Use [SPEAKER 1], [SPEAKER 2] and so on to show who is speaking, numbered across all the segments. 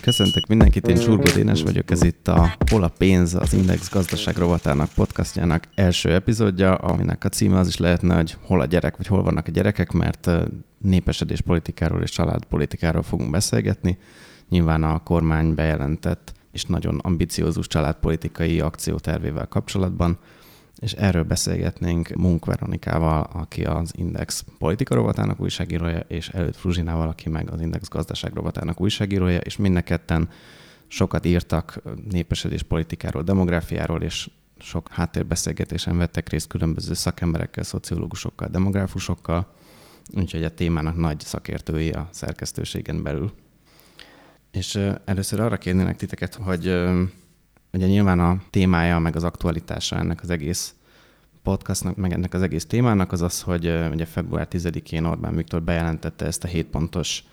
[SPEAKER 1] Köszöntök mindenkit, én Zsurgó Dénes vagyok, ez itt a Hol a pénz, az Index gazdaság rovatának podcastjának első epizódja, aminek a címe az is lehetne, hogy hol a gyerek, vagy hol vannak a gyerekek, mert népesedés politikáról és családpolitikáról fogunk beszélgetni. Nyilván a kormány bejelentett és nagyon ambiciózus családpolitikai akciótervével kapcsolatban, és erről beszélgetnénk Munk Veronikával, aki az Index politika rovatának újságírója, és előtt Fruzsinával, aki meg az Index gazdaság rovatának újságírója, és mind sokat írtak népesedés politikáról, demográfiáról, és sok háttérbeszélgetésen vettek részt különböző szakemberekkel, szociológusokkal, demográfusokkal, úgyhogy a témának nagy szakértői a szerkesztőségen belül. És először arra kérnének titeket, hogy ugye nyilván a témája, meg az aktualitása ennek az egész podcastnak, meg ennek az egész témának az az, hogy ugye február 10-én Orbán Viktor bejelentette ezt a 7 pontos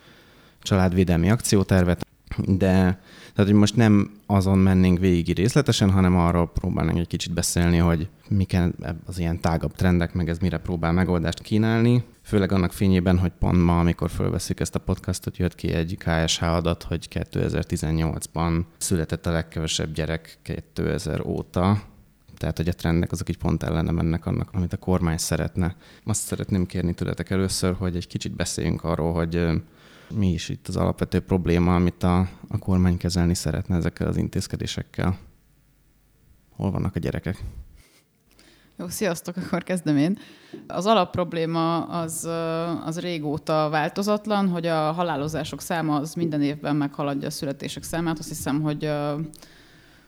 [SPEAKER 1] családvédelmi akciótervet, de tehát, hogy most nem azon mennénk végig részletesen, hanem arról próbálnánk egy kicsit beszélni, hogy mik az ilyen tágabb trendek, meg ez mire próbál megoldást kínálni. Főleg annak fényében, hogy pont ma, amikor fölveszik ezt a podcastot, jött ki egy KSH adat, hogy 2018-ban született a legkevesebb gyerek 2000 óta, tehát, hogy a trendek azok így pont ellene mennek annak, amit a kormány szeretne. Azt szeretném kérni tőletek először, hogy egy kicsit beszéljünk arról, hogy mi is itt az alapvető probléma, amit a, a kormány kezelni szeretne ezekkel az intézkedésekkel. Hol vannak a gyerekek?
[SPEAKER 2] Jó, sziasztok, akkor kezdem én. Az alapprobléma az, az régóta változatlan, hogy a halálozások száma az minden évben meghaladja a születések számát. Azt hiszem, hogy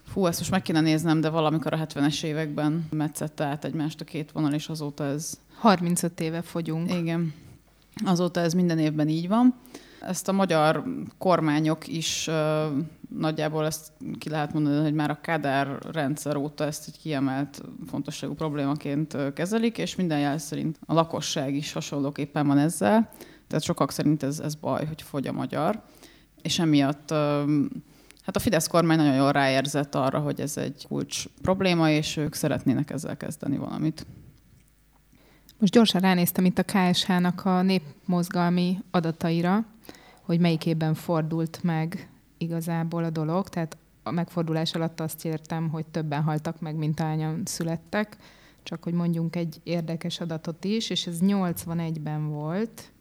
[SPEAKER 2] fú, ezt most meg kéne néznem, de valamikor a 70-es években metszette át egymást a két vonal, és azóta ez...
[SPEAKER 3] 35 éve fogyunk.
[SPEAKER 2] Igen. Azóta ez minden évben így van. Ezt a magyar kormányok is nagyjából ezt ki lehet mondani, hogy már a Kádár rendszer óta ezt egy kiemelt fontosságú problémaként kezelik, és minden jel szerint a lakosság is hasonlóképpen van ezzel. Tehát sokak szerint ez, ez baj, hogy fogy a magyar. És emiatt hát a Fidesz kormány nagyon jól ráérzett arra, hogy ez egy kulcs probléma, és ők szeretnének ezzel kezdeni valamit.
[SPEAKER 3] Most gyorsan ránéztem itt a KSH-nak a népmozgalmi adataira, hogy melyik évben fordult meg igazából a dolog. Tehát a megfordulás alatt azt értem, hogy többen haltak meg, mint hányan születtek. Csak hogy mondjunk egy érdekes adatot is, és ez 81-ben volt,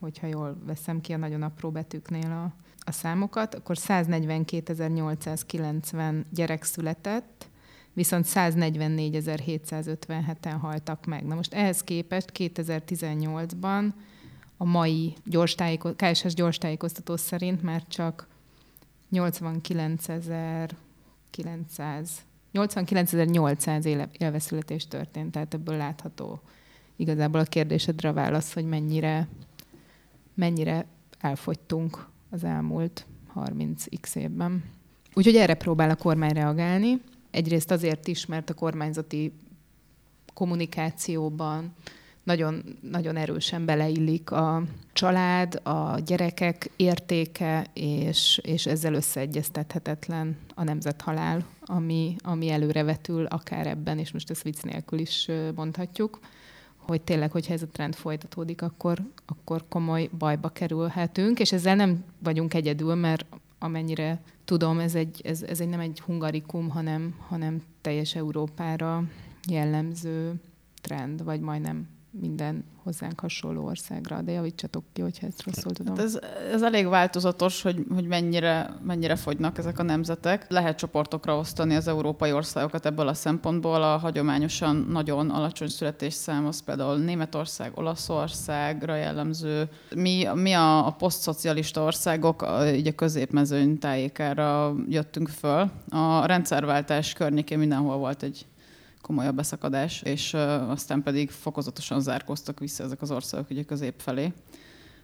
[SPEAKER 3] hogyha jól veszem ki a nagyon apró betűknél a, a számokat, akkor 142.890 gyerek született, viszont 144.757-en haltak meg. Na most ehhez képest 2018-ban a mai gyors tájéko- KSS gyors tájékoztató szerint már csak 89.900 89.800 élveszületés történt, tehát ebből látható igazából a kérdésedre a válasz, hogy mennyire, mennyire elfogytunk az elmúlt 30x évben. Úgyhogy erre próbál a kormány reagálni. Egyrészt azért is, mert a kormányzati kommunikációban nagyon, nagyon erősen beleillik a család, a gyerekek értéke, és, és ezzel összeegyeztethetetlen a nemzethalál, ami, ami előrevetül akár ebben, és most ezt vicc nélkül is mondhatjuk, hogy tényleg, hogyha ez a trend folytatódik, akkor, akkor komoly bajba kerülhetünk, és ezzel nem vagyunk egyedül, mert amennyire tudom, ez, egy, ez, ez egy nem egy hungarikum, hanem, hanem teljes Európára jellemző trend, vagy majdnem minden hozzánk hasonló országra, de javítsatok ki, hogyha ezt rosszul tudom.
[SPEAKER 2] Hát ez, ez elég változatos, hogy, hogy mennyire, mennyire fogynak ezek a nemzetek. Lehet csoportokra osztani az európai országokat ebből a szempontból. A hagyományosan nagyon alacsony születésszám az például Németország, Olaszországra jellemző. Mi, mi a, a posztszocialista országok így a középmezőny tájékára jöttünk föl. A rendszerváltás környékén mindenhol volt egy komolyabb beszakadás, és aztán pedig fokozatosan zárkóztak vissza ezek az országok ugye közép felé.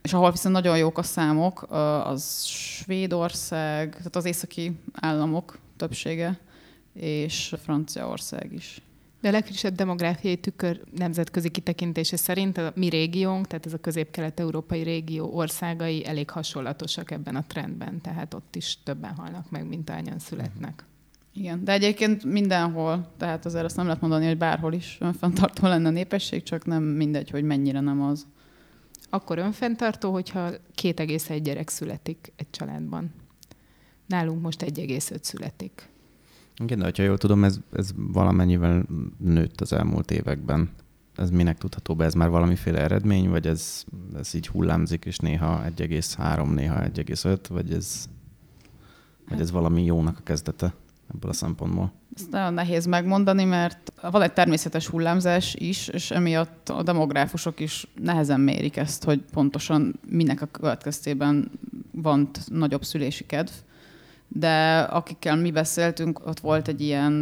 [SPEAKER 2] És ahol viszont nagyon jók a számok, az Svédország, tehát az északi államok többsége, és Franciaország is.
[SPEAKER 3] De a legfrissebb demográfiai tükör nemzetközi kitekintése szerint a mi régiónk, tehát ez a közép-kelet-európai régió országai elég hasonlatosak ebben a trendben, tehát ott is többen halnak meg, mint ányan születnek.
[SPEAKER 2] Igen, de egyébként mindenhol, tehát azért azt nem lehet mondani, hogy bárhol is önfenntartó lenne a népesség, csak nem mindegy, hogy mennyire nem az.
[SPEAKER 3] Akkor önfenntartó, hogyha 2,1 gyerek születik egy családban. Nálunk most 1,5 születik.
[SPEAKER 1] Igen, de ha jól tudom, ez, ez valamennyivel nőtt az elmúlt években. Ez minek tudható be? Ez már valamiféle eredmény, vagy ez, ez így hullámzik, és néha 1,3, néha 1,5, vagy ez, vagy ez valami jónak a kezdete ebből a szempontból?
[SPEAKER 2] Ezt nagyon nehéz megmondani, mert van egy természetes hullámzás is, és emiatt a demográfusok is nehezen mérik ezt, hogy pontosan minek a következtében van nagyobb szülési kedv de akikkel mi beszéltünk, ott volt egy ilyen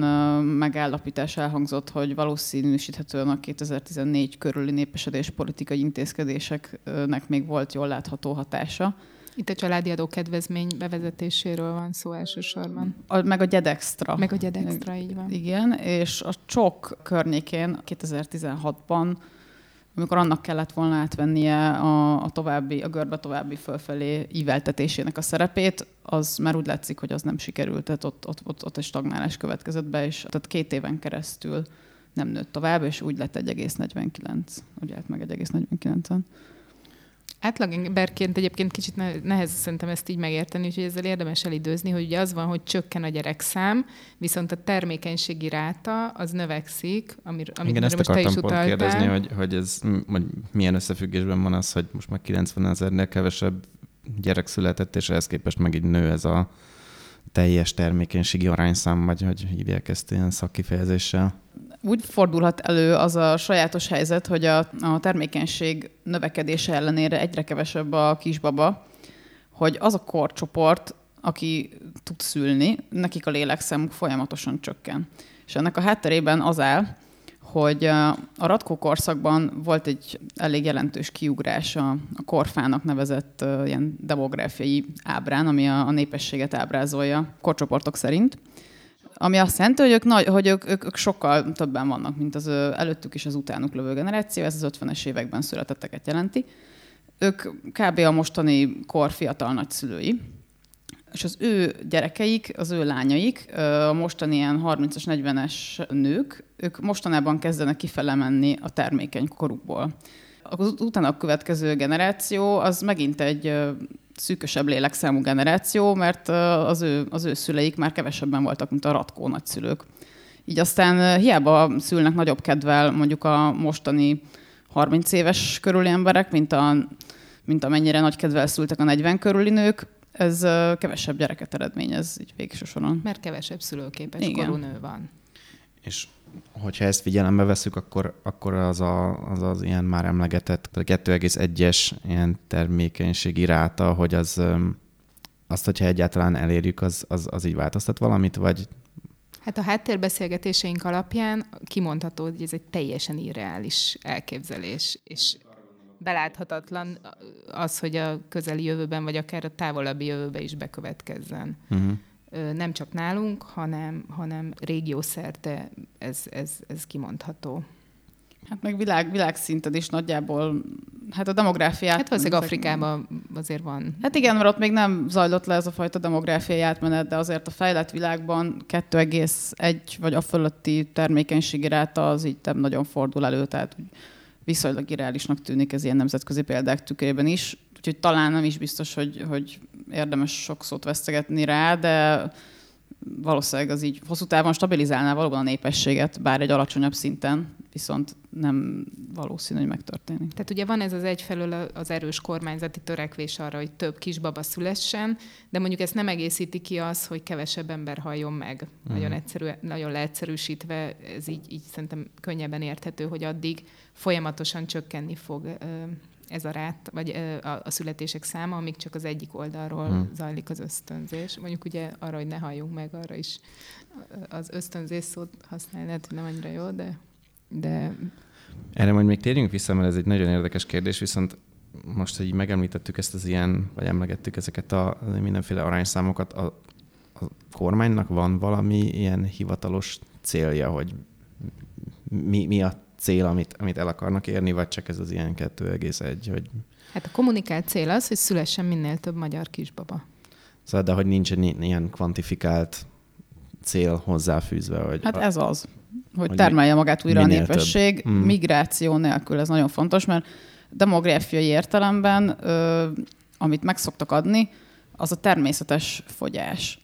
[SPEAKER 2] megállapítás elhangzott, hogy valószínűsíthetően a 2014 körüli népesedés politikai intézkedéseknek még volt jól látható hatása.
[SPEAKER 3] Itt a családi adó kedvezmény bevezetéséről van szó elsősorban.
[SPEAKER 2] A, meg a gyedextra.
[SPEAKER 3] Meg a gyedextra, így van.
[SPEAKER 2] Igen, és a csok környékén 2016-ban amikor annak kellett volna átvennie a, a további, a görbe további fölfelé íveltetésének a szerepét, az már úgy látszik, hogy az nem sikerült, tehát ott, ott, ott, ott egy stagnálás következett be, és tehát két éven keresztül nem nőtt tovább, és úgy lett 1,49, úgy állt meg 1,49-en.
[SPEAKER 3] Átlagemberként egyébként kicsit nehéz szerintem ezt így megérteni, úgyhogy ezzel érdemes elidőzni, hogy ugye az van, hogy csökken a gyerekszám, viszont a termékenységi ráta az növekszik, amir, amit
[SPEAKER 1] Igen, ezt most akartam te is pont kérdezni, hogy, hogy ez hogy milyen összefüggésben van az, hogy most már 90 ezernél kevesebb gyerek született, és ehhez képest meg így nő ez a teljes termékenységi arányszám, vagy hogy hívják ezt ilyen szakkifejezéssel?
[SPEAKER 2] Úgy fordulhat elő az a sajátos helyzet, hogy a, a termékenység növekedése ellenére egyre kevesebb a kisbaba, hogy az a korcsoport, aki tud szülni, nekik a lélekszámuk folyamatosan csökken. És ennek a hátterében az áll, hogy a Ratkó volt egy elég jelentős kiugrás a, a korfának nevezett uh, ilyen demográfiai ábrán, ami a, a népességet ábrázolja korcsoportok szerint ami azt jelenti, hogy ők, nagy, hogy ők, ők, ők sokkal többen vannak, mint az előttük és az utánuk lövő generáció, ez az 50-es években születetteket jelenti. Ők kb. a mostani kor fiatal nagyszülői, és az ő gyerekeik, az ő lányaik, a mostani ilyen 30-as, 40-es nők, ők mostanában kezdenek kifele menni a termékeny korukból. Az utána a következő generáció, az megint egy szűkösebb lélekszámú generáció, mert az ő, az ő szüleik már kevesebben voltak, mint a ratkó nagyszülők. Így aztán hiába szülnek nagyobb kedvel mondjuk a mostani 30 éves körüli emberek, mint, a, mint amennyire nagy kedvel szültek a 40 körüli nők, ez kevesebb gyereket eredményez így végső soron.
[SPEAKER 3] Mert kevesebb szülőképes Igen. korú nő van.
[SPEAKER 1] És hogyha ezt figyelembe veszük, akkor, akkor az, a, az az ilyen már emlegetett 2,1-es ilyen termékenységi ráta, hogy az azt, hogyha egyáltalán elérjük, az, az, az így változtat valamit, vagy
[SPEAKER 3] Hát a háttérbeszélgetéseink alapján kimondható, hogy ez egy teljesen irreális elképzelés, és beláthatatlan az, hogy a közeli jövőben, vagy akár a távolabbi jövőben is bekövetkezzen. Uh-huh nem csak nálunk, hanem, hanem régiószerte ez, ez, ez kimondható.
[SPEAKER 2] Hát meg világ, világszinten is nagyjából, hát a demográfiát...
[SPEAKER 3] Hát valószínűleg Afrikában azért van.
[SPEAKER 2] Hát igen, mert ott még nem zajlott le ez a fajta demográfiai átmenet, de azért a fejlett világban 2,1 vagy a fölötti termékenységi ráta az így nem nagyon fordul elő, tehát viszonylag irreálisnak tűnik ez ilyen nemzetközi példák tükrében is. Úgyhogy talán nem is biztos, hogy, hogy érdemes sok szót vesztegetni rá, de valószínűleg az így hosszú távon stabilizálná valóban a népességet, bár egy alacsonyabb szinten, viszont nem valószínű, hogy megtörténik.
[SPEAKER 3] Tehát ugye van ez az egyfelől az erős kormányzati törekvés arra, hogy több kisbaba szülessen, de mondjuk ezt nem egészíti ki az, hogy kevesebb ember halljon meg. Uh-huh. Nagyon, egyszerű, nagyon leegyszerűsítve, ez így, így szerintem könnyebben érthető, hogy addig folyamatosan csökkenni fog ez a rát, vagy a, a születések száma, amíg csak az egyik oldalról hmm. zajlik az ösztönzés. Mondjuk ugye arra, hogy ne halljunk meg, arra is az ösztönzés szót használni, lehet, hogy nem annyira jó, de, de...
[SPEAKER 1] Erre majd még térjünk vissza, mert ez egy nagyon érdekes kérdés, viszont most, hogy megemlítettük ezt az ilyen, vagy emlegettük ezeket a mindenféle arányszámokat, a, a kormánynak van valami ilyen hivatalos célja, hogy mi, mi a cél, amit, amit el akarnak érni, vagy csak ez az ilyen 2,1, hogy...
[SPEAKER 3] Hát a kommunikált cél az, hogy szülessen minél több magyar kisbaba.
[SPEAKER 1] Szóval, de hogy nincs ilyen kvantifikált cél hozzáfűzve. Hogy
[SPEAKER 2] hát
[SPEAKER 1] a,
[SPEAKER 2] ez az, hogy, hogy termelje magát újra a népesség.
[SPEAKER 1] Hmm.
[SPEAKER 2] Migráció nélkül ez nagyon fontos, mert demográfiai értelemben, ö, amit meg szoktak adni, az a természetes fogyás.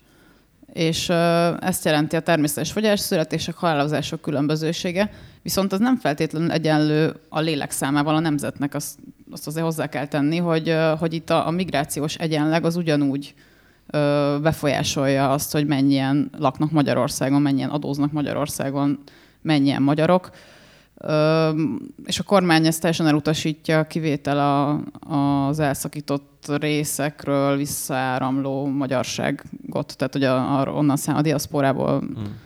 [SPEAKER 2] És ezt jelenti a természetes fogyás, születések, halálozások különbözősége, viszont az nem feltétlenül egyenlő a lélek számával a nemzetnek, azt, azt azért hozzá kell tenni, hogy, hogy itt a, a migrációs egyenleg az ugyanúgy befolyásolja azt, hogy mennyien laknak Magyarországon, mennyien adóznak Magyarországon, mennyien magyarok és a kormány ezt teljesen elutasítja, kivétel a, az elszakított részekről visszaáramló magyarságot, tehát hogy a, a, onnan szám, a diaszporából hmm.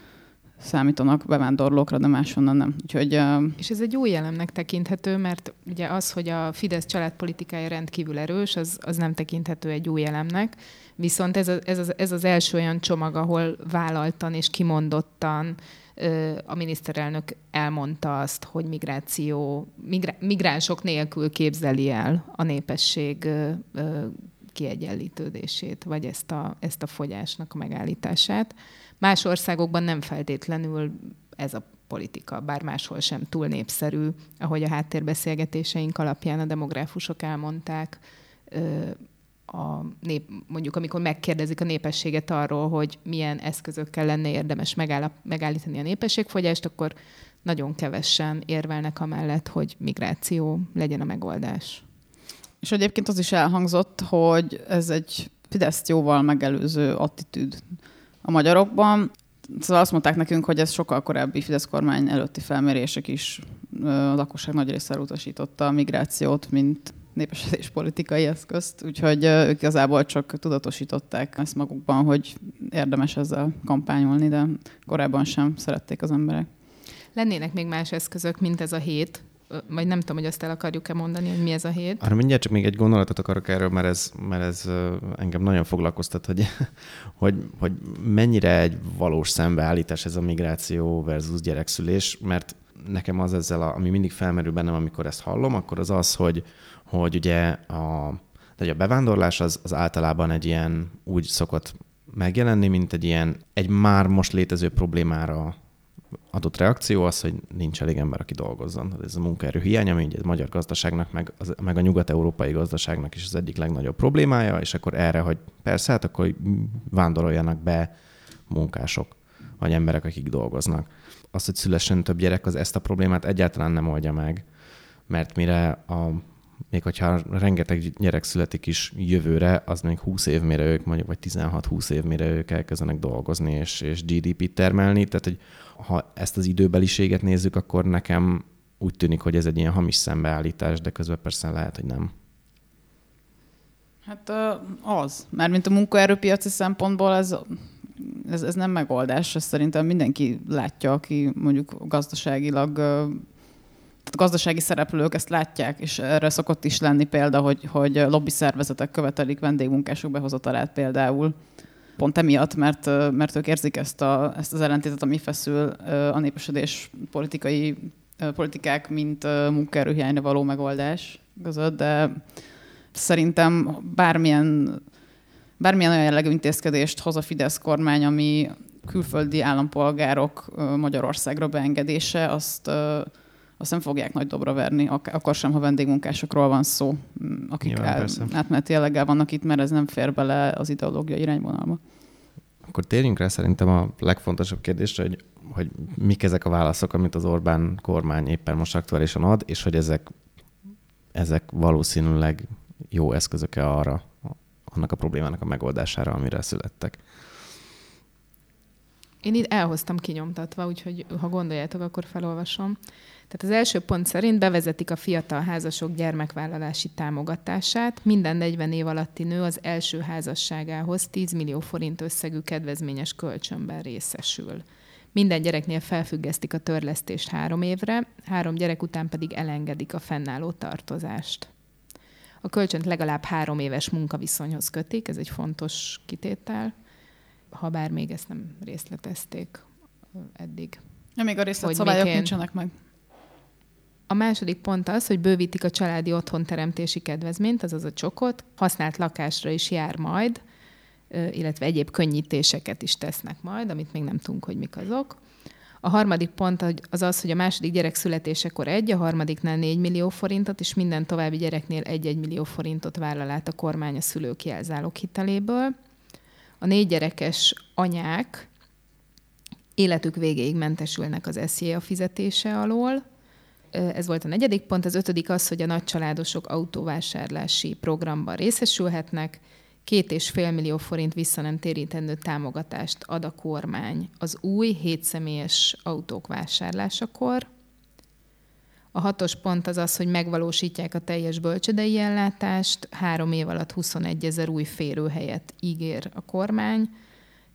[SPEAKER 2] számítanak bevándorlókra, de máshonnan nem. Úgyhogy,
[SPEAKER 3] és ez egy új jelemnek tekinthető, mert ugye az, hogy a Fidesz családpolitikája rendkívül erős, az, az nem tekinthető egy új jelemnek, viszont ez, a, ez, az, ez az első olyan csomag, ahol vállaltan és kimondottan a miniszterelnök elmondta azt, hogy migráció, migrá- migránsok nélkül képzeli el a népesség kiegyenlítődését, vagy ezt a, ezt a fogyásnak a megállítását. Más országokban nem feltétlenül ez a politika, bár máshol sem túl népszerű, ahogy a háttérbeszélgetéseink alapján a demográfusok elmondták, a nép, mondjuk amikor megkérdezik a népességet arról, hogy milyen eszközökkel lenne érdemes megáll, megállítani a népességfogyást, akkor nagyon kevesen érvelnek amellett, hogy migráció legyen a megoldás.
[SPEAKER 2] És egyébként az is elhangzott, hogy ez egy Fideszt jóval megelőző attitűd a magyarokban. Szóval azt mondták nekünk, hogy ez sokkal korábbi Fidesz kormány előtti felmérések is a lakosság nagy része utasította a migrációt, mint népesedés politikai eszközt, úgyhogy ők igazából csak tudatosították ezt magukban, hogy érdemes ezzel kampányolni, de korábban sem szerették az emberek.
[SPEAKER 3] Lennének még más eszközök, mint ez a hét, vagy nem tudom, hogy azt el akarjuk-e mondani, hogy mi ez a hét.
[SPEAKER 1] Arra mindjárt csak még egy gondolatot akarok erről, mert ez, mert ez engem nagyon foglalkoztat, hogy, hogy, hogy mennyire egy valós szembeállítás ez a migráció versus gyerekszülés, mert nekem az ezzel, a, ami mindig felmerül bennem, amikor ezt hallom, akkor az az, hogy, hogy ugye a, de a bevándorlás az, az általában egy ilyen úgy szokott megjelenni, mint egy ilyen egy már most létező problémára adott reakció az, hogy nincs elég ember, aki dolgozzon. Ez a munkaerő hiány, ami ugye a magyar gazdaságnak, meg, az, meg a nyugat-európai gazdaságnak is az egyik legnagyobb problémája, és akkor erre, hogy persze, hát akkor vándoroljanak be munkások, vagy emberek, akik dolgoznak. Az, hogy szülessen több gyerek, az ezt a problémát egyáltalán nem oldja meg, mert mire a még hogyha rengeteg gyerek születik is jövőre, az még 20 év mire ők, mondjuk, vagy 16-20 év mire ők elkezdenek dolgozni és, és GDP-t termelni. Tehát, hogy ha ezt az időbeliséget nézzük, akkor nekem úgy tűnik, hogy ez egy ilyen hamis szembeállítás, de közben persze lehet, hogy nem.
[SPEAKER 2] Hát az. Mármint a munkaerőpiaci szempontból ez, ez, ez nem megoldás. Ezt szerintem mindenki látja, aki mondjuk gazdaságilag a gazdasági szereplők ezt látják, és erre szokott is lenni példa, hogy, hogy lobby szervezetek követelik vendégmunkások behozatalát például. Pont emiatt, mert, mert ők érzik ezt, a, ezt az ellentétet, ami feszül a népesedés politikai politikák, mint munkaerőhiányra való megoldás között, de szerintem bármilyen, bármilyen olyan jellegű intézkedést hoz a Fidesz kormány, ami külföldi állampolgárok Magyarországra beengedése, azt azt nem fogják nagy dobra verni, ak- akkor sem, ha vendégmunkásokról van szó, mm, akik el, átmeneti jelleggel vannak itt, mert ez nem fér bele az ideológia irányvonalba.
[SPEAKER 1] Akkor térjünk rá szerintem a legfontosabb kérdésre, hogy, hogy mik ezek a válaszok, amit az Orbán kormány éppen most aktuálisan ad, és hogy ezek, ezek valószínűleg jó eszközök-e arra, annak a problémának a megoldására, amire születtek.
[SPEAKER 3] Én itt elhoztam kinyomtatva, úgyhogy ha gondoljátok, akkor felolvasom. Tehát az első pont szerint bevezetik a fiatal házasok gyermekvállalási támogatását. Minden 40 év alatti nő az első házasságához 10 millió forint összegű kedvezményes kölcsönben részesül. Minden gyereknél felfüggesztik a törlesztést három évre, három gyerek után pedig elengedik a fennálló tartozást. A kölcsönt legalább három éves munkaviszonyhoz kötik, ez egy fontos kitétel, ha bár még ezt nem részletezték eddig.
[SPEAKER 2] Ja, még a részletszabályok nincsenek meg.
[SPEAKER 3] A második pont az, hogy bővítik a családi otthonteremtési kedvezményt, azaz a csokot, használt lakásra is jár majd, illetve egyéb könnyítéseket is tesznek majd, amit még nem tudunk, hogy mik azok. A harmadik pont az az, hogy a második gyerek születésekor egy, a harmadiknál 4 millió forintot, és minden további gyereknél 1-1 millió forintot vállal át a kormány a szülők jelzálók hiteléből. A négy gyerekes anyák életük végéig mentesülnek az SZIA fizetése alól. Ez volt a negyedik pont. Az ötödik az, hogy a nagycsaládosok autóvásárlási programban részesülhetnek, két és fél millió forint vissza nem térítendő támogatást ad a kormány az új hétszemélyes autók vásárlásakor. A hatos pont az az, hogy megvalósítják a teljes bölcsödei ellátást, három év alatt 21 ezer új férőhelyet ígér a kormány,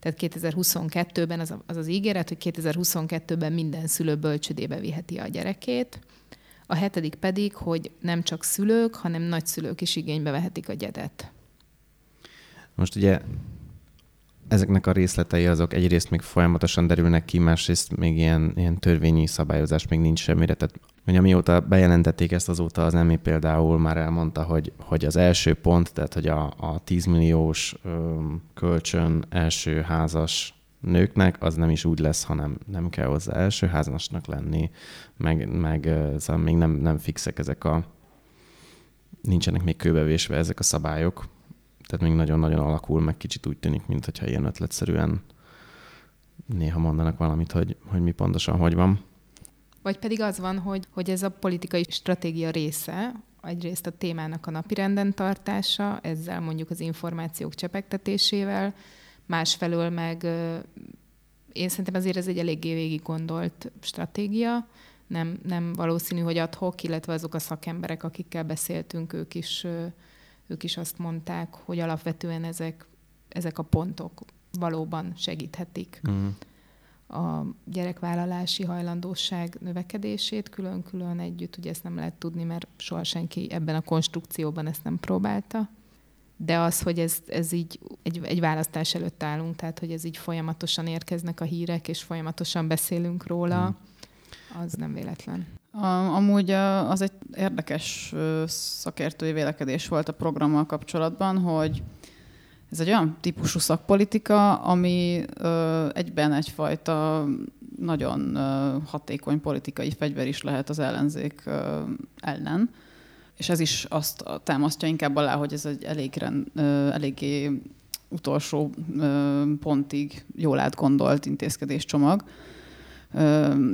[SPEAKER 3] tehát 2022-ben az, az az ígéret, hogy 2022-ben minden szülő bölcsödébe viheti a gyerekét. A hetedik pedig, hogy nem csak szülők, hanem nagyszülők is igénybe vehetik a gyedet.
[SPEAKER 1] Most ugye ezeknek a részletei azok egyrészt még folyamatosan derülnek ki, másrészt még ilyen, ilyen törvényi szabályozás még nincs semmire. Tehát hogy amióta bejelentették ezt azóta az EMI például már elmondta, hogy, hogy az első pont, tehát hogy a, a 10 milliós ö, kölcsön első házas nőknek az nem is úgy lesz, hanem nem kell hozzá első házasnak lenni, meg, meg szóval még nem, nem fixek ezek a nincsenek még kőbevésve ezek a szabályok, tehát még nagyon-nagyon alakul, meg kicsit úgy tűnik, mintha ilyen ötletszerűen néha mondanak valamit, hogy, hogy mi pontosan hogy van.
[SPEAKER 3] Vagy pedig az van, hogy, hogy ez a politikai stratégia része, egyrészt a témának a napirenden tartása, ezzel mondjuk az információk csepegtetésével, másfelől meg én szerintem azért ez egy eléggé végig gondolt stratégia, nem, nem valószínű, hogy adhok, illetve azok a szakemberek, akikkel beszéltünk, ők is ők is azt mondták, hogy alapvetően ezek, ezek a pontok valóban segíthetik uh-huh. A gyerekvállalási hajlandóság növekedését külön-külön együtt. Ugye ezt nem lehet tudni, mert soha senki ebben a konstrukcióban ezt nem próbálta. De az, hogy ez, ez így egy, egy választás előtt állunk, tehát hogy ez így folyamatosan érkeznek a hírek, és folyamatosan beszélünk róla, uh-huh. az nem véletlen.
[SPEAKER 2] Amúgy az egy érdekes szakértői vélekedés volt a programmal kapcsolatban, hogy ez egy olyan típusú szakpolitika, ami egyben egyfajta nagyon hatékony politikai fegyver is lehet az ellenzék ellen. És ez is azt támasztja inkább alá, hogy ez egy elég, eléggé utolsó pontig jól átgondolt intézkedéscsomag.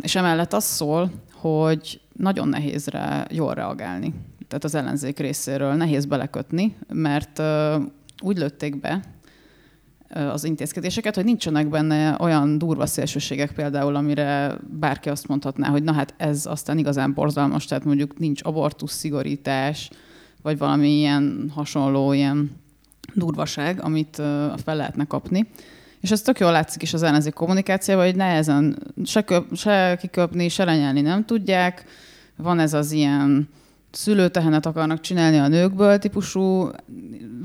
[SPEAKER 2] És emellett az szól, hogy nagyon nehéz rá jól reagálni. Tehát az ellenzék részéről nehéz belekötni, mert úgy lőtték be az intézkedéseket, hogy nincsenek benne olyan durva szélsőségek például, amire bárki azt mondhatná, hogy na hát ez aztán igazán borzalmas, tehát mondjuk nincs abortusz szigorítás, vagy valami ilyen hasonló ilyen durvaság, amit fel lehetne kapni. És ez tök jól látszik is az ellenzék kommunikációban, hogy nehezen se, köp, se kiköpni, se lenyelni nem tudják. Van ez az ilyen szülőtehenet akarnak csinálni a nőkből típusú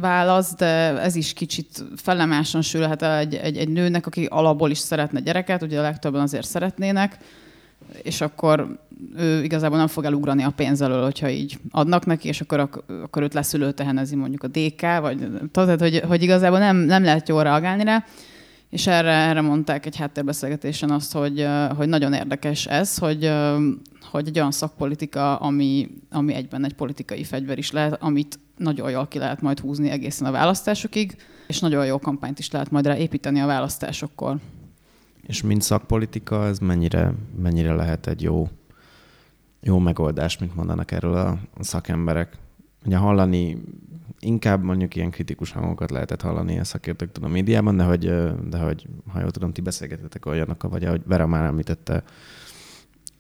[SPEAKER 2] válasz, de ez is kicsit felemásan sülhet el egy, egy, egy nőnek, aki alapból is szeretne gyereket, ugye a legtöbben azért szeretnének, és akkor ő igazából nem fog elugrani a pénz elől, hogyha így adnak neki, és akkor, akkor őt leszülőtehenezi mondjuk a DK, vagy tehát, hogy, hogy igazából nem, nem lehet jól reagálni rá. És erre, erre mondták egy háttérbeszélgetésen azt, hogy, hogy nagyon érdekes ez, hogy, hogy egy olyan szakpolitika, ami, ami egyben egy politikai fegyver is lehet, amit nagyon jól ki lehet majd húzni egészen a választásokig, és nagyon jó kampányt is lehet majd rá építeni a választásokkor.
[SPEAKER 1] És mint szakpolitika, ez mennyire, mennyire lehet egy jó, jó megoldás, mint mondanak erről a szakemberek? Ugye hallani inkább mondjuk ilyen kritikus hangokat lehetett hallani a szakértőktől a médiában, de hogy, de hogy ha jól tudom, ti beszélgetetek olyanokkal, vagy ahogy Vera már említette,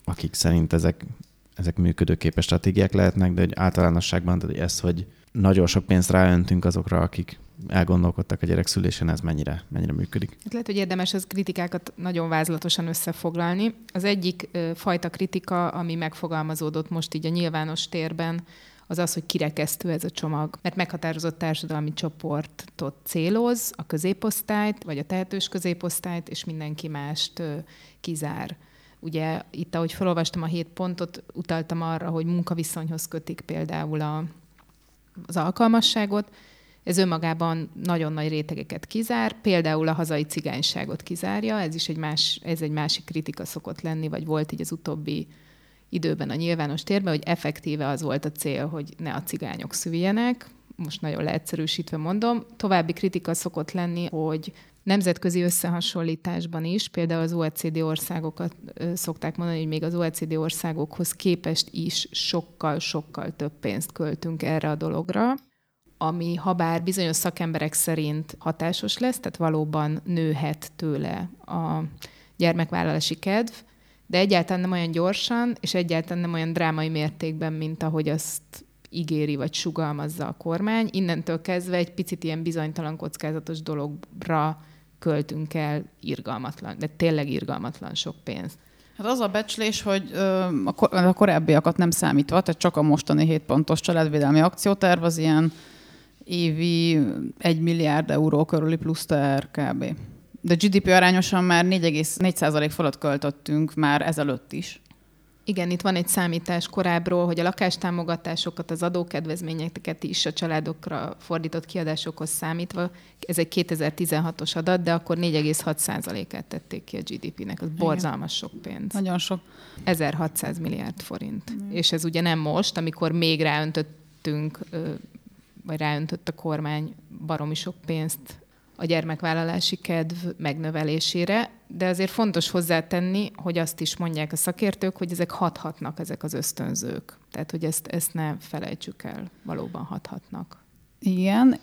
[SPEAKER 1] akik szerint ezek, ezek működőképes stratégiák lehetnek, de egy általánosságban, tehát ez, hogy nagyon sok pénzt ráöntünk azokra, akik elgondolkodtak a gyerek szülésen, ez mennyire, mennyire működik.
[SPEAKER 3] Hát lehet, hogy érdemes az kritikákat nagyon vázlatosan összefoglalni. Az egyik fajta kritika, ami megfogalmazódott most így a nyilvános térben, az az, hogy kirekesztő ez a csomag, mert meghatározott társadalmi csoportot céloz, a középosztályt, vagy a tehetős középosztályt, és mindenki mást kizár. Ugye itt, ahogy felolvastam a hét pontot, utaltam arra, hogy munkaviszonyhoz kötik például a, az alkalmasságot, Ez önmagában nagyon nagy rétegeket kizár, például a hazai cigányságot kizárja, ez is egy, más, ez egy másik kritika szokott lenni, vagy volt így az utóbbi időben a nyilvános térben, hogy effektíve az volt a cél, hogy ne a cigányok szüljenek, most nagyon leegyszerűsítve mondom. További kritika szokott lenni, hogy nemzetközi összehasonlításban is, például az OECD országokat szokták mondani, hogy még az OECD országokhoz képest is sokkal-sokkal több pénzt költünk erre a dologra, ami ha bár bizonyos szakemberek szerint hatásos lesz, tehát valóban nőhet tőle a gyermekvállalási kedv, de egyáltalán nem olyan gyorsan, és egyáltalán nem olyan drámai mértékben, mint ahogy azt ígéri vagy sugalmazza a kormány. Innentől kezdve egy picit ilyen bizonytalan kockázatos dologra költünk el irgalmatlan, de tényleg irgalmatlan sok pénzt.
[SPEAKER 2] Hát az a becslés, hogy a korábbiakat nem számítva, tehát csak a mostani 7 pontos családvédelmi akcióterv az ilyen évi 1 milliárd euró körüli plusz kb. De GDP arányosan már 4,4% fölött költöttünk már ezelőtt is.
[SPEAKER 3] Igen, itt van egy számítás korábbról, hogy a lakástámogatásokat, az adókedvezményeket is a családokra fordított kiadásokhoz számítva, ez egy 2016-os adat, de akkor 4,6%-át tették ki a GDP-nek. Az borzalmas sok pénz.
[SPEAKER 2] Nagyon sok.
[SPEAKER 3] 1600 milliárd forint. Mm. És ez ugye nem most, amikor még ráöntöttünk, vagy ráöntött a kormány baromi sok pénzt a gyermekvállalási kedv megnövelésére, de azért fontos hozzátenni, hogy azt is mondják a szakértők, hogy ezek hathatnak, ezek az ösztönzők. Tehát, hogy ezt, ezt ne felejtsük el, valóban hathatnak.
[SPEAKER 2] Igen,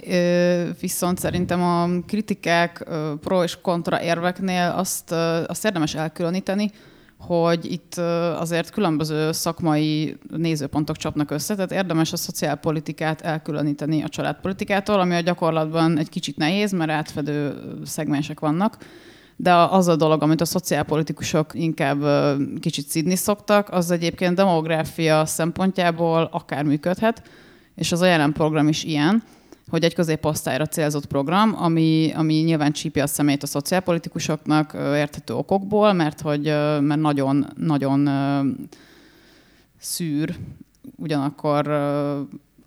[SPEAKER 2] viszont szerintem a kritikák pro és kontra érveknél azt, azt érdemes elkülöníteni, hogy itt azért különböző szakmai nézőpontok csapnak össze, tehát érdemes a szociálpolitikát elkülöníteni a családpolitikától, ami a gyakorlatban egy kicsit nehéz, mert átfedő szegmensek vannak, de az a dolog, amit a szociálpolitikusok inkább kicsit szidni szoktak, az egyébként demográfia szempontjából akár működhet, és az a jelen program is ilyen, hogy egy középosztályra célzott program, ami, ami nyilván csípi a szemét a szociálpolitikusoknak érthető okokból, mert hogy mert nagyon, nagyon szűr, ugyanakkor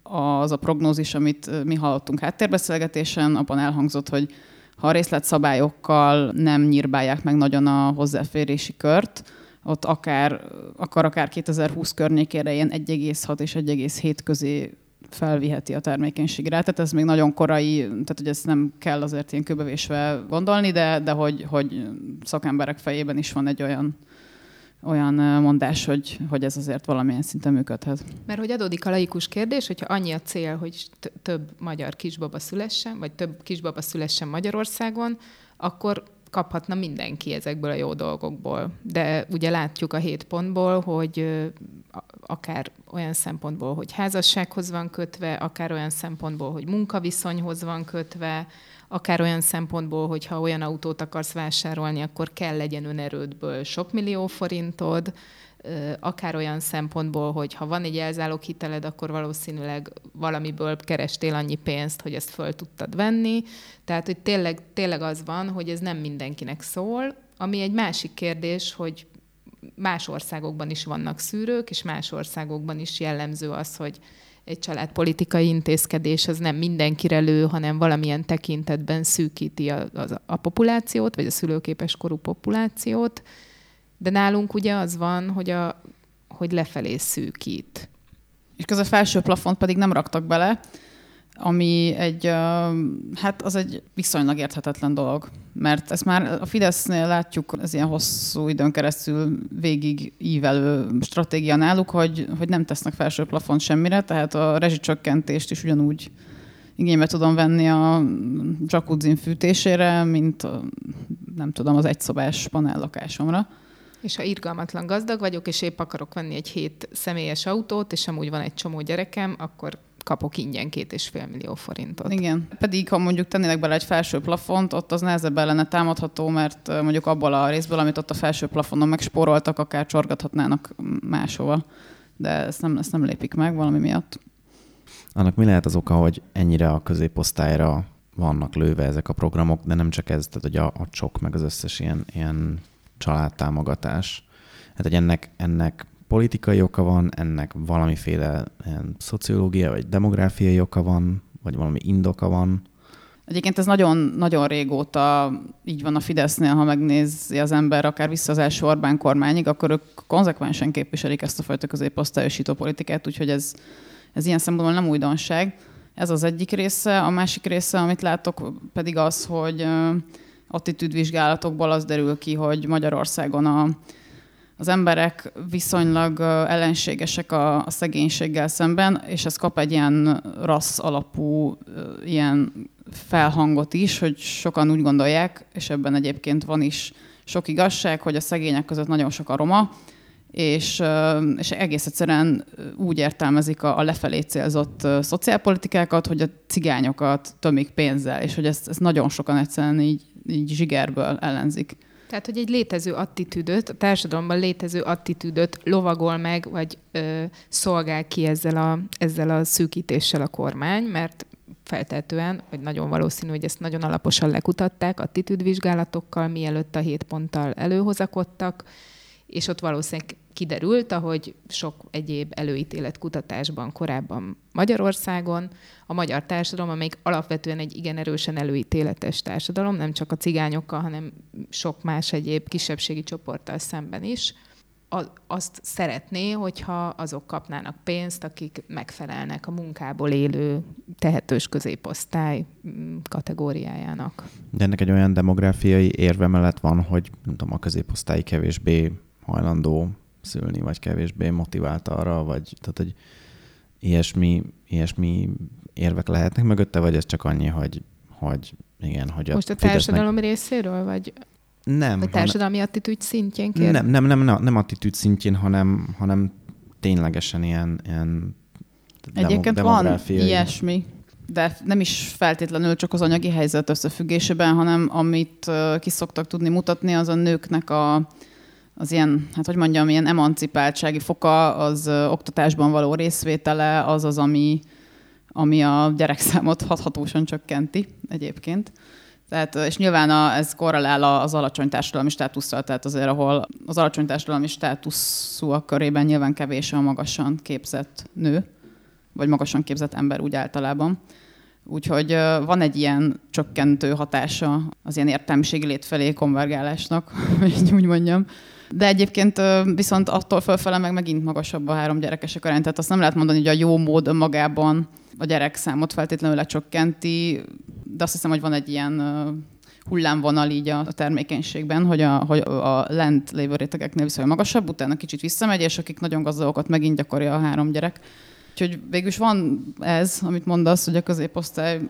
[SPEAKER 2] az a prognózis, amit mi hallottunk háttérbeszélgetésen, abban elhangzott, hogy ha a részletszabályokkal nem nyírbálják meg nagyon a hozzáférési kört, ott akár, akar akár 2020 környékére ilyen 1,6 és 1,7 közé felviheti a termékenységi rátát. Ez még nagyon korai, tehát hogy ezt nem kell azért ilyen köbevésve gondolni, de, de hogy, hogy szakemberek fejében is van egy olyan olyan mondás, hogy, hogy ez azért valamilyen szinten működhet.
[SPEAKER 3] Mert hogy adódik a laikus kérdés, hogyha annyi a cél, hogy több magyar kisbaba szülessen, vagy több kisbaba szülessen Magyarországon, akkor kaphatna mindenki ezekből a jó dolgokból. De ugye látjuk a hét pontból, hogy akár olyan szempontból, hogy házassághoz van kötve, akár olyan szempontból, hogy munkaviszonyhoz van kötve, akár olyan szempontból, hogy ha olyan autót akarsz vásárolni, akkor kell legyen önerődből sok millió forintod, akár olyan szempontból, hogy ha van egy elzálók hiteled, akkor valószínűleg valamiből kerestél annyi pénzt, hogy ezt föl tudtad venni. Tehát, hogy tényleg, tényleg az van, hogy ez nem mindenkinek szól, ami egy másik kérdés, hogy más országokban is vannak szűrők, és más országokban is jellemző az, hogy egy családpolitikai intézkedés az nem mindenkire lő, hanem valamilyen tekintetben szűkíti a, a, a populációt, vagy a szülőképes korú populációt. De nálunk ugye az van, hogy, a, hogy lefelé szűkít.
[SPEAKER 2] És közben a felső plafont pedig nem raktak bele, ami egy, hát az egy viszonylag érthetetlen dolog. Mert ezt már a Fidesznél látjuk, ez ilyen hosszú időn keresztül végig ívelő stratégia náluk, hogy, hogy nem tesznek felső plafont semmire, tehát a rezsicsökkentést is ugyanúgy igénybe tudom venni a jacuzzi fűtésére, mint a, nem tudom, az egyszobás panellakásomra.
[SPEAKER 3] És ha irgalmatlan gazdag vagyok, és épp akarok venni egy hét személyes autót, és amúgy van egy csomó gyerekem, akkor kapok ingyen két és fél millió forintot.
[SPEAKER 2] Igen. Pedig, ha mondjuk tennének bele egy felső plafont, ott az nehezebb lenne támadható, mert mondjuk abból a részből, amit ott a felső plafonon megspóroltak, akár csorgathatnának máshova. De ezt nem, ezt nem lépik meg valami miatt.
[SPEAKER 1] Annak mi lehet az oka, hogy ennyire a középosztályra vannak lőve ezek a programok, de nem csak ez, tehát hogy a, a csok, meg az összes ilyen, ilyen családtámogatás. Hát, hogy ennek, ennek politikai oka van, ennek valamiféle szociológia vagy demográfiai oka van, vagy valami indoka van?
[SPEAKER 2] Egyébként ez nagyon-nagyon régóta így van a Fidesznél, ha megnézi az ember akár vissza az első Orbán kormányig, akkor ők konzekvensen képviselik ezt a fajta középosztályosító politikát, úgyhogy ez, ez ilyen szempontból nem újdonság. Ez az egyik része. A másik része, amit látok, pedig az, hogy attitűdvizsgálatokból az derül ki, hogy Magyarországon a, az emberek viszonylag ellenségesek a, a szegénységgel szemben, és ez kap egy ilyen rassz alapú ilyen felhangot is, hogy sokan úgy gondolják, és ebben egyébként van is sok igazság, hogy a szegények között nagyon sok a roma, és, és egész egyszerűen úgy értelmezik a, a lefelé célzott szociálpolitikákat, hogy a cigányokat tömik pénzzel, és hogy ezt, ezt nagyon sokan egyszerűen így, így zsigerből ellenzik.
[SPEAKER 3] Tehát, hogy egy létező attitűdöt, a társadalomban létező attitűdöt lovagol meg, vagy ö, szolgál ki ezzel a, ezzel a szűkítéssel a kormány, mert feltehetően, vagy nagyon valószínű, hogy ezt nagyon alaposan lekutatták attitűdvizsgálatokkal, mielőtt a hét ponttal előhozakodtak, és ott valószínűleg kiderült, ahogy sok egyéb előítélet kutatásban korábban Magyarországon, a magyar társadalom, amelyik alapvetően egy igen erősen előítéletes társadalom, nem csak a cigányokkal, hanem sok más egyéb kisebbségi csoporttal szemben is, azt szeretné, hogyha azok kapnának pénzt, akik megfelelnek a munkából élő tehetős középosztály mm, kategóriájának.
[SPEAKER 1] De ennek egy olyan demográfiai érve mellett van, hogy nem tudom, a középosztály kevésbé hajlandó szülni, vagy kevésbé motivált arra, vagy tehát, hogy ilyesmi, ilyesmi érvek lehetnek mögötte, vagy ez csak annyi, hogy, hogy igen, hogy
[SPEAKER 3] a Most a társadalom Fidesznek... részéről, vagy
[SPEAKER 1] nem.
[SPEAKER 3] Vagy társadalmi hanem, attitűd szintjén
[SPEAKER 1] kér? Nem, nem, nem, nem, nem attitűd szintjén, hanem, hanem ténylegesen ilyen, ilyen
[SPEAKER 2] Egyébként van ilyesmi, de nem is feltétlenül csak az anyagi helyzet összefüggésében, hanem amit ki szoktak tudni mutatni, az a nőknek a, az ilyen, hát hogy mondjam, ilyen emancipáltsági foka, az oktatásban való részvétele, az az, ami, ami a gyerekszámot hathatósan csökkenti egyébként. Tehát, és nyilván a, ez korrelál az alacsony társadalmi státusszal, tehát azért, ahol az alacsony társadalmi státuszúak körében nyilván kevés a magasan képzett nő, vagy magasan képzett ember úgy általában. Úgyhogy van egy ilyen csökkentő hatása az ilyen értelmiségi lét felé konvergálásnak, hogy úgy mondjam. De egyébként viszont attól fölfele meg megint magasabb a három gyerekesek arány. Tehát azt nem lehet mondani, hogy a jó mód magában a gyerekszámot feltétlenül lecsökkenti, de azt hiszem, hogy van egy ilyen hullámvonal így a termékenységben, hogy a, hogy a lent lévő rétegeknél viszonylag magasabb, utána kicsit visszamegy, és akik nagyon gazdagokat megint gyakorja a három gyerek. Úgyhogy végülis van ez, amit mondasz, hogy a középosztály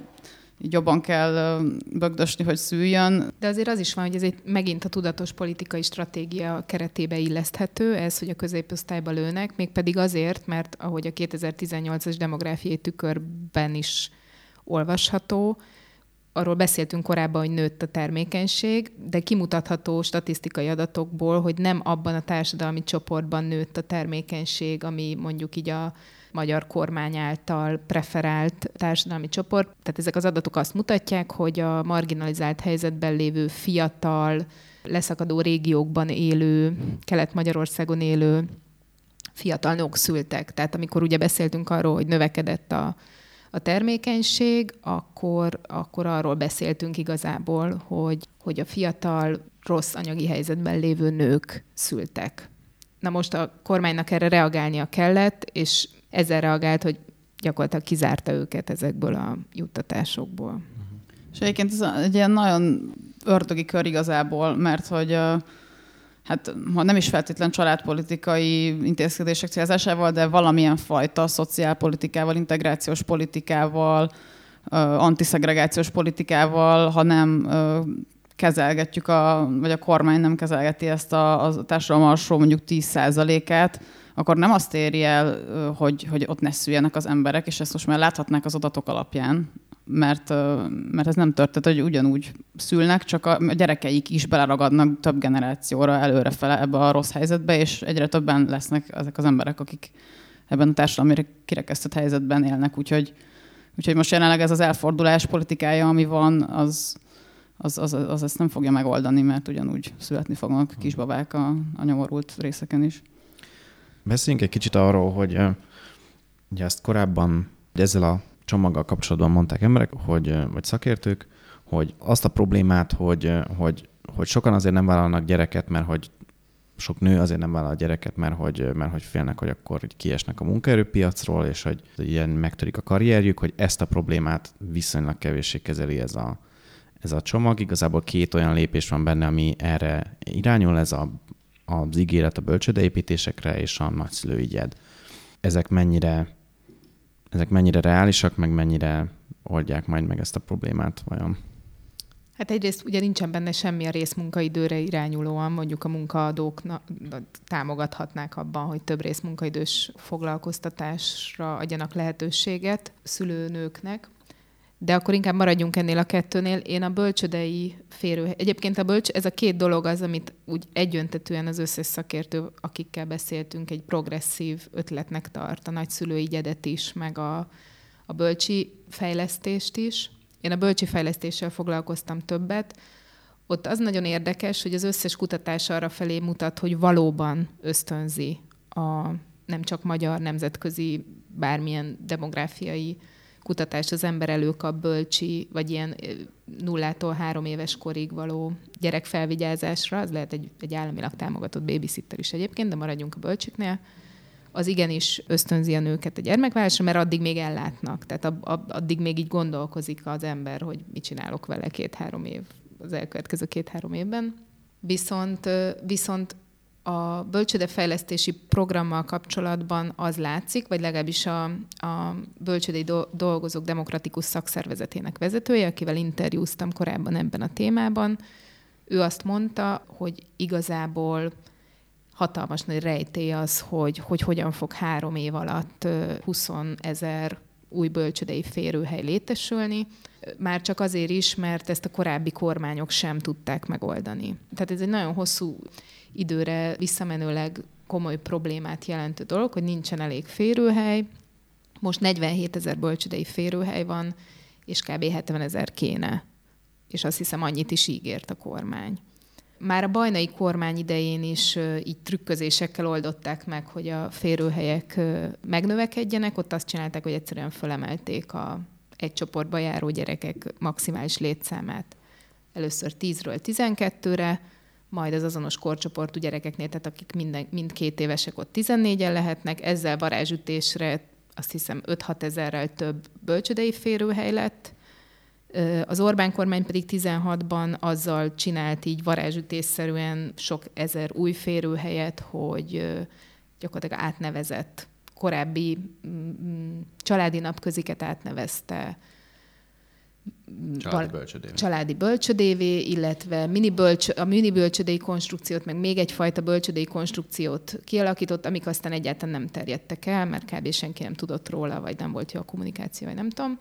[SPEAKER 2] így jobban kell bögdösni, hogy szüljön.
[SPEAKER 3] De azért az is van, hogy ez egy megint a tudatos politikai stratégia keretébe illeszthető, ez, hogy a középosztályba lőnek, mégpedig azért, mert ahogy a 2018-as demográfiai tükörben is olvasható, arról beszéltünk korábban, hogy nőtt a termékenység, de kimutatható statisztikai adatokból, hogy nem abban a társadalmi csoportban nőtt a termékenység, ami mondjuk így a magyar kormány által preferált társadalmi csoport. Tehát ezek az adatok azt mutatják, hogy a marginalizált helyzetben lévő fiatal, leszakadó régiókban élő, Kelet-Magyarországon élő fiatal nők szültek. Tehát amikor ugye beszéltünk arról, hogy növekedett a, a termékenység, akkor, akkor arról beszéltünk igazából, hogy, hogy a fiatal, rossz anyagi helyzetben lévő nők szültek. Na most a kormánynak erre reagálnia kellett, és ezzel reagált, hogy gyakorlatilag kizárta őket ezekből a juttatásokból.
[SPEAKER 2] És egyébként ez egy ilyen nagyon ördögi kör igazából, mert hogy hát ha nem is feltétlen családpolitikai intézkedések célzásával, de valamilyen fajta szociálpolitikával, integrációs politikával, antiszegregációs politikával, ha nem kezelgetjük, a, vagy a kormány nem kezelgeti ezt a, a társadalom alsó mondjuk 10%-át, akkor nem azt éri el, hogy, hogy ott ne szüljenek az emberek, és ezt most már láthatnák az adatok alapján, mert, mert ez nem történt, hogy ugyanúgy szülnek, csak a gyerekeik is beleragadnak több generációra előrefele ebbe a rossz helyzetbe, és egyre többen lesznek ezek az emberek, akik ebben a társadalmi kirekesztett helyzetben élnek. Úgyhogy, úgyhogy most jelenleg ez az elfordulás politikája, ami van, az, az, az, az ezt nem fogja megoldani, mert ugyanúgy születni fognak kisbabák a, a nyomorult részeken is.
[SPEAKER 1] Beszéljünk egy kicsit arról, hogy ugye ezt korábban ezzel a csomaggal kapcsolatban mondták emberek, hogy, vagy szakértők, hogy azt a problémát, hogy, hogy, hogy sokan azért nem vállalnak gyereket, mert hogy sok nő azért nem vállal a gyereket, mert hogy, mert hogy félnek, hogy akkor hogy kiesnek a munkaerőpiacról, és hogy ilyen megtörik a karrierjük, hogy ezt a problémát viszonylag kevéssé kezeli ez a, ez a csomag. Igazából két olyan lépés van benne, ami erre irányul, ez a, az ígéret a bölcsödeépítésekre és a nagyszülőügyed. Ezek mennyire, ezek mennyire reálisak, meg mennyire oldják majd meg ezt a problémát vajon?
[SPEAKER 3] Hát egyrészt ugye nincsen benne semmi a részmunkaidőre irányulóan, mondjuk a munkaadók támogathatnák abban, hogy több részmunkaidős foglalkoztatásra adjanak lehetőséget szülőnőknek. De akkor inkább maradjunk ennél a kettőnél. Én a bölcsödei férő... Egyébként a bölcs, ez a két dolog az, amit úgy egyöntetően az összes szakértő, akikkel beszéltünk, egy progresszív ötletnek tart. A nagyszülői gyedet is, meg a, a bölcsi fejlesztést is. Én a bölcsi fejlesztéssel foglalkoztam többet. Ott az nagyon érdekes, hogy az összes kutatás arra felé mutat, hogy valóban ösztönzi a nem csak magyar, nemzetközi, bármilyen demográfiai kutatást az ember előkap bölcsi, vagy ilyen nullától három éves korig való gyerekfelvigyázásra, az lehet egy, egy államilag támogatott babysitter is egyébként, de maradjunk a bölcsiknél, az igenis ösztönzi a nőket a gyermekvállalásra, mert addig még ellátnak. Tehát a, a, addig még így gondolkozik az ember, hogy mit csinálok vele két-három év, az elkövetkező két-három évben. Viszont, viszont a bölcsödefejlesztési programmal kapcsolatban az látszik, vagy legalábbis a, a bölcsödei dolgozók demokratikus szakszervezetének vezetője, akivel interjúztam korábban ebben a témában, ő azt mondta, hogy igazából hatalmas nagy rejtély az, hogy, hogy hogyan fog három év alatt 20 ezer új bölcsödei férőhely létesülni, már csak azért is, mert ezt a korábbi kormányok sem tudták megoldani. Tehát ez egy nagyon hosszú időre visszamenőleg komoly problémát jelentő dolog, hogy nincsen elég férőhely. Most 47 ezer bölcsödei férőhely van, és kb. 70 ezer kéne. És azt hiszem, annyit is ígért a kormány. Már a bajnai kormány idején is így trükközésekkel oldották meg, hogy a férőhelyek megnövekedjenek. Ott azt csinálták, hogy egyszerűen fölemelték a egy csoportba járó gyerekek maximális létszámát. Először 10-ről 12-re, majd az azonos korcsoportú gyerekeknél, tehát akik minden, mind két évesek, ott 14-en lehetnek. Ezzel varázsütésre azt hiszem 5-6 ezerrel több bölcsödei férőhely lett, az Orbán kormány pedig 16-ban azzal csinált így varázsütésszerűen sok ezer új férőhelyet, hogy gyakorlatilag átnevezett korábbi mm, mm, családi napköziket átnevezte
[SPEAKER 1] Családi bölcsödévé.
[SPEAKER 3] Családi bölcsödévé, illetve mini bölcs, a mini bölcsödei konstrukciót, meg még egyfajta bölcsödei konstrukciót kialakított, amik aztán egyáltalán nem terjedtek el, mert kb. senki nem tudott róla, vagy nem volt jó a kommunikáció, vagy nem tudom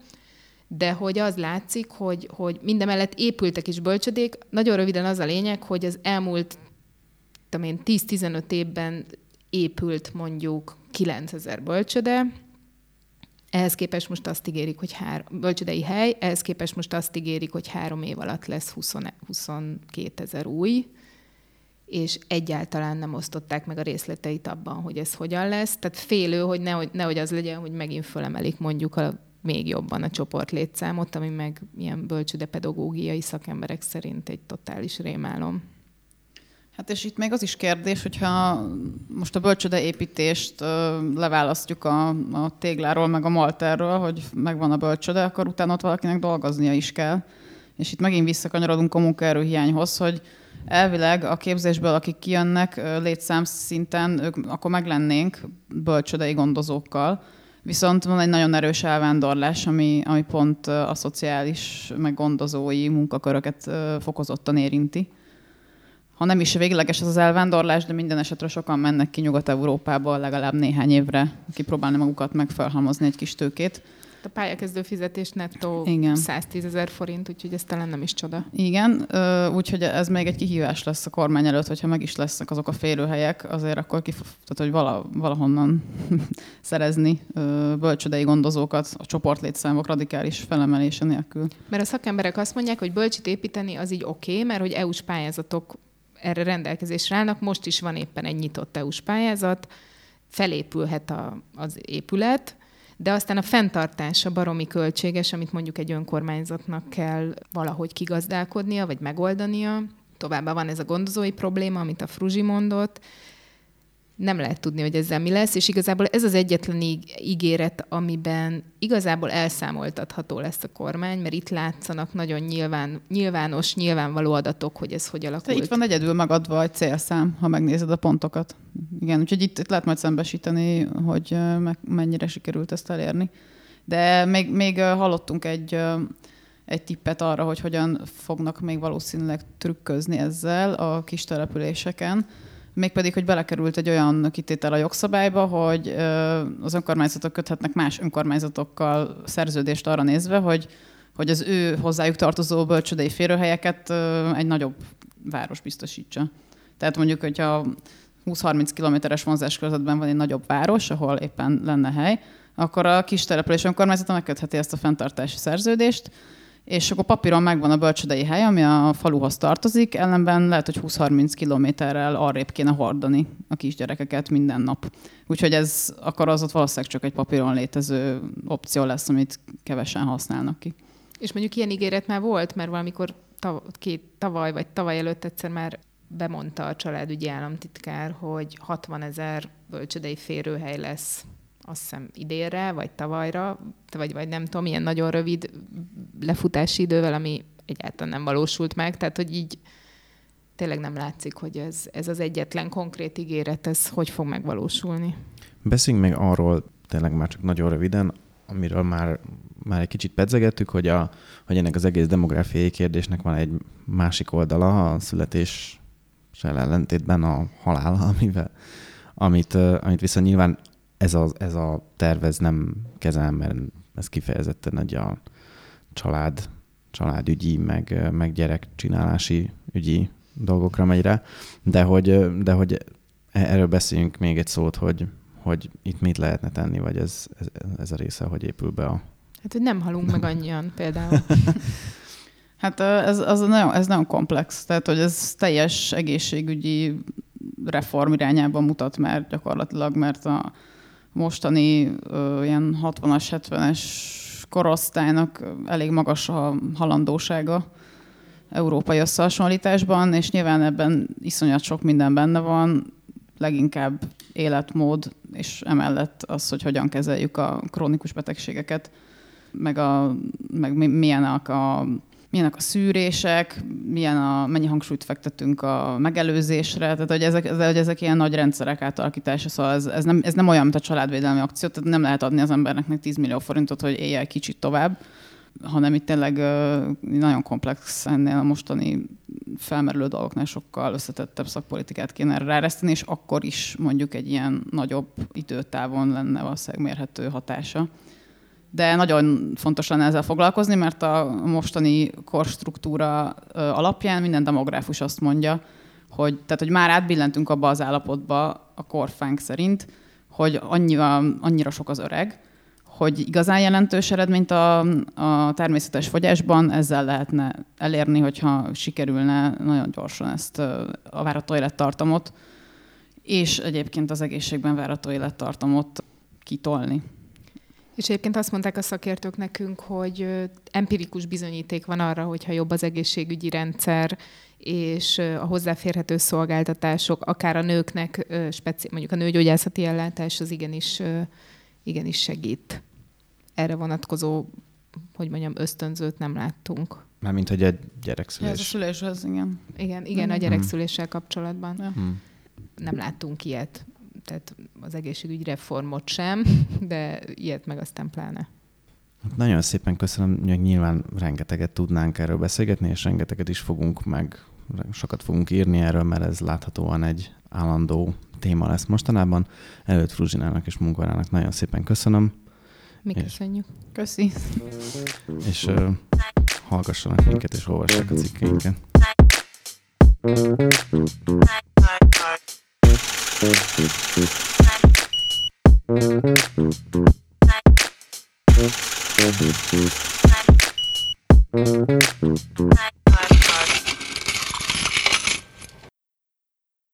[SPEAKER 3] de hogy az látszik, hogy, hogy mindemellett épültek is bölcsödék. Nagyon röviden az a lényeg, hogy az elmúlt 10-15 évben épült mondjuk 9000 bölcsöde, ehhez képest most azt ígérik, hogy hár, bölcsödei hely, ehhez képest most azt ígérik, hogy három év alatt lesz 20, 22 ezer új, és egyáltalán nem osztották meg a részleteit abban, hogy ez hogyan lesz. Tehát félő, hogy nehogy, nehogy az legyen, hogy megint fölemelik mondjuk a még jobban a csoport létszámot, ami meg ilyen bölcsöde pedagógiai szakemberek szerint egy totális rémálom.
[SPEAKER 2] Hát és itt még az is kérdés, hogyha most a bölcsöde építést leválasztjuk a, a tégláról, meg a malterről, hogy megvan a bölcsöde, akkor utána ott valakinek dolgoznia is kell. És itt megint visszakanyarodunk a munkaerőhiányhoz, hogy elvileg a képzésből, akik kijönnek létszám szinten, ők akkor meglennénk bölcsödei gondozókkal, Viszont van egy nagyon erős elvándorlás, ami, ami pont a szociális, meg gondozói munkaköröket fokozottan érinti. Ha nem is végleges ez az elvándorlás, de minden esetre sokan mennek ki Nyugat-Európába legalább néhány évre, kipróbálni magukat meg felhalmozni egy kis tőkét
[SPEAKER 3] a pályakezdő fizetés nettó Igen. 110 ezer forint, úgyhogy ez talán nem is csoda.
[SPEAKER 2] Igen, úgyhogy ez még egy kihívás lesz a kormány előtt, hogyha meg is lesznek azok a férőhelyek, azért akkor kif- tehát, hogy vala, valahonnan szerezni bölcsödei gondozókat a csoportlétszámok radikális felemelése nélkül.
[SPEAKER 3] Mert a szakemberek azt mondják, hogy bölcsit építeni az így oké, okay, mert hogy EU-s pályázatok erre rendelkezésre állnak. Most is van éppen egy nyitott EU-s pályázat, felépülhet a, az épület, de aztán a fenntartása baromi költséges, amit mondjuk egy önkormányzatnak kell valahogy kigazdálkodnia, vagy megoldania. Továbbá van ez a gondozói probléma, amit a Fruzsi mondott, nem lehet tudni, hogy ezzel mi lesz, és igazából ez az egyetlen ígéret, amiben igazából elszámoltatható lesz a kormány, mert itt látszanak nagyon nyilván, nyilvános, nyilvánvaló adatok, hogy ez hogy alakult.
[SPEAKER 2] Itt van egyedül megadva egy célszám, ha megnézed a pontokat. Igen, úgyhogy itt, itt lehet majd szembesíteni, hogy mennyire sikerült ezt elérni. De még, még hallottunk egy, egy tippet arra, hogy hogyan fognak még valószínűleg trükközni ezzel a kis településeken mégpedig, hogy belekerült egy olyan kitétel a jogszabályba, hogy az önkormányzatok köthetnek más önkormányzatokkal szerződést arra nézve, hogy, hogy az ő hozzájuk tartozó bölcsödei férőhelyeket egy nagyobb város biztosítsa. Tehát mondjuk, hogyha 20-30 kilométeres vonzás közöttben van egy nagyobb város, ahol éppen lenne hely, akkor a kis település önkormányzata megkötheti ezt a fenntartási szerződést, és akkor papíron megvan a bölcsödei hely, ami a faluhoz tartozik, ellenben lehet, hogy 20-30 kilométerrel arrébb kéne hordani a kisgyerekeket minden nap. Úgyhogy ez akkor az ott valószínűleg csak egy papíron létező opció lesz, amit kevesen használnak ki.
[SPEAKER 3] És mondjuk ilyen ígéret már volt, mert valamikor tav- két tavaly vagy tavaly előtt egyszer már bemondta a családügyi államtitkár, hogy 60 ezer bölcsödei férőhely lesz azt hiszem idénre, vagy tavalyra, vagy, vagy nem tudom, ilyen nagyon rövid lefutási idővel, ami egyáltalán nem valósult meg, tehát hogy így tényleg nem látszik, hogy ez, ez az egyetlen konkrét ígéret, ez hogy fog megvalósulni.
[SPEAKER 1] Beszéljünk még arról, tényleg már csak nagyon röviden, amiről már, már egy kicsit pedzegettük, hogy, a, hogy ennek az egész demográfiai kérdésnek van egy másik oldala, a születés ellentétben a halál, amivel, amit, amit viszont nyilván ez a, ez a terv ez nem kezel, mert ez kifejezetten egy a család, családügyi, meg, meg gyerekcsinálási ügyi dolgokra megy rá, de hogy, de hogy erről beszéljünk még egy szót, hogy, hogy itt mit lehetne tenni, vagy ez, ez, ez a része, hogy épül be a...
[SPEAKER 3] Hát, hogy nem halunk meg annyian például.
[SPEAKER 2] hát ez, az nagyon, ez nagyon komplex, tehát hogy ez teljes egészségügyi reform irányában mutat már gyakorlatilag, mert a, mostani ö, ilyen 60-as, 70-es korosztálynak elég magas a halandósága európai összehasonlításban, és nyilván ebben iszonyat sok minden benne van, leginkább életmód, és emellett az, hogy hogyan kezeljük a krónikus betegségeket, meg, a, meg milyenek a milyenek a szűrések, milyen a, mennyi hangsúlyt fektetünk a megelőzésre, tehát hogy ezek, hogy ezek ilyen nagy rendszerek átalakítása, szóval ez, ez, nem, ez nem olyan, mint a családvédelmi akció, tehát nem lehet adni az embernek 10 millió forintot, hogy élje kicsit tovább, hanem itt tényleg nagyon komplex ennél a mostani felmerülő dolgoknál sokkal összetettebb szakpolitikát kéne ráreszteni, és akkor is mondjuk egy ilyen nagyobb időtávon lenne valószínűleg mérhető hatása de nagyon fontos lenne ezzel foglalkozni, mert a mostani korstruktúra alapján minden demográfus azt mondja, hogy, tehát, hogy már átbillentünk abba az állapotba a korfánk szerint, hogy annyira, annyira sok az öreg, hogy igazán jelentős eredményt a, a természetes fogyásban ezzel lehetne elérni, hogyha sikerülne nagyon gyorsan ezt a várható élettartamot, és egyébként az egészségben várható élettartamot kitolni.
[SPEAKER 3] És egyébként azt mondták a szakértők nekünk, hogy empirikus bizonyíték van arra, hogyha jobb az egészségügyi rendszer, és a hozzáférhető szolgáltatások, akár a nőknek, speci- mondjuk a nőgyógyászati ellátás, az igenis, igenis segít. Erre vonatkozó, hogy mondjam, ösztönzőt nem láttunk.
[SPEAKER 1] Mármint, hogy egy gyerekszülés.
[SPEAKER 2] Ja, ez a szüléshez, igen.
[SPEAKER 3] Igen, igen, a gyerekszüléssel kapcsolatban. Ja. Hmm. Nem láttunk ilyet tehát az egészségügy reformot sem, de ilyet meg aztán pláne.
[SPEAKER 1] Nagyon szépen köszönöm, hogy nyilván rengeteget tudnánk erről beszélgetni, és rengeteget is fogunk meg, sokat fogunk írni erről, mert ez láthatóan egy állandó téma lesz mostanában. Előtt Fruzsinának és Munkarának nagyon szépen köszönöm.
[SPEAKER 3] Mi köszönjük.
[SPEAKER 2] Köszi.
[SPEAKER 1] És uh, hallgassanak minket, és olvassák a cikkeinket. Bye.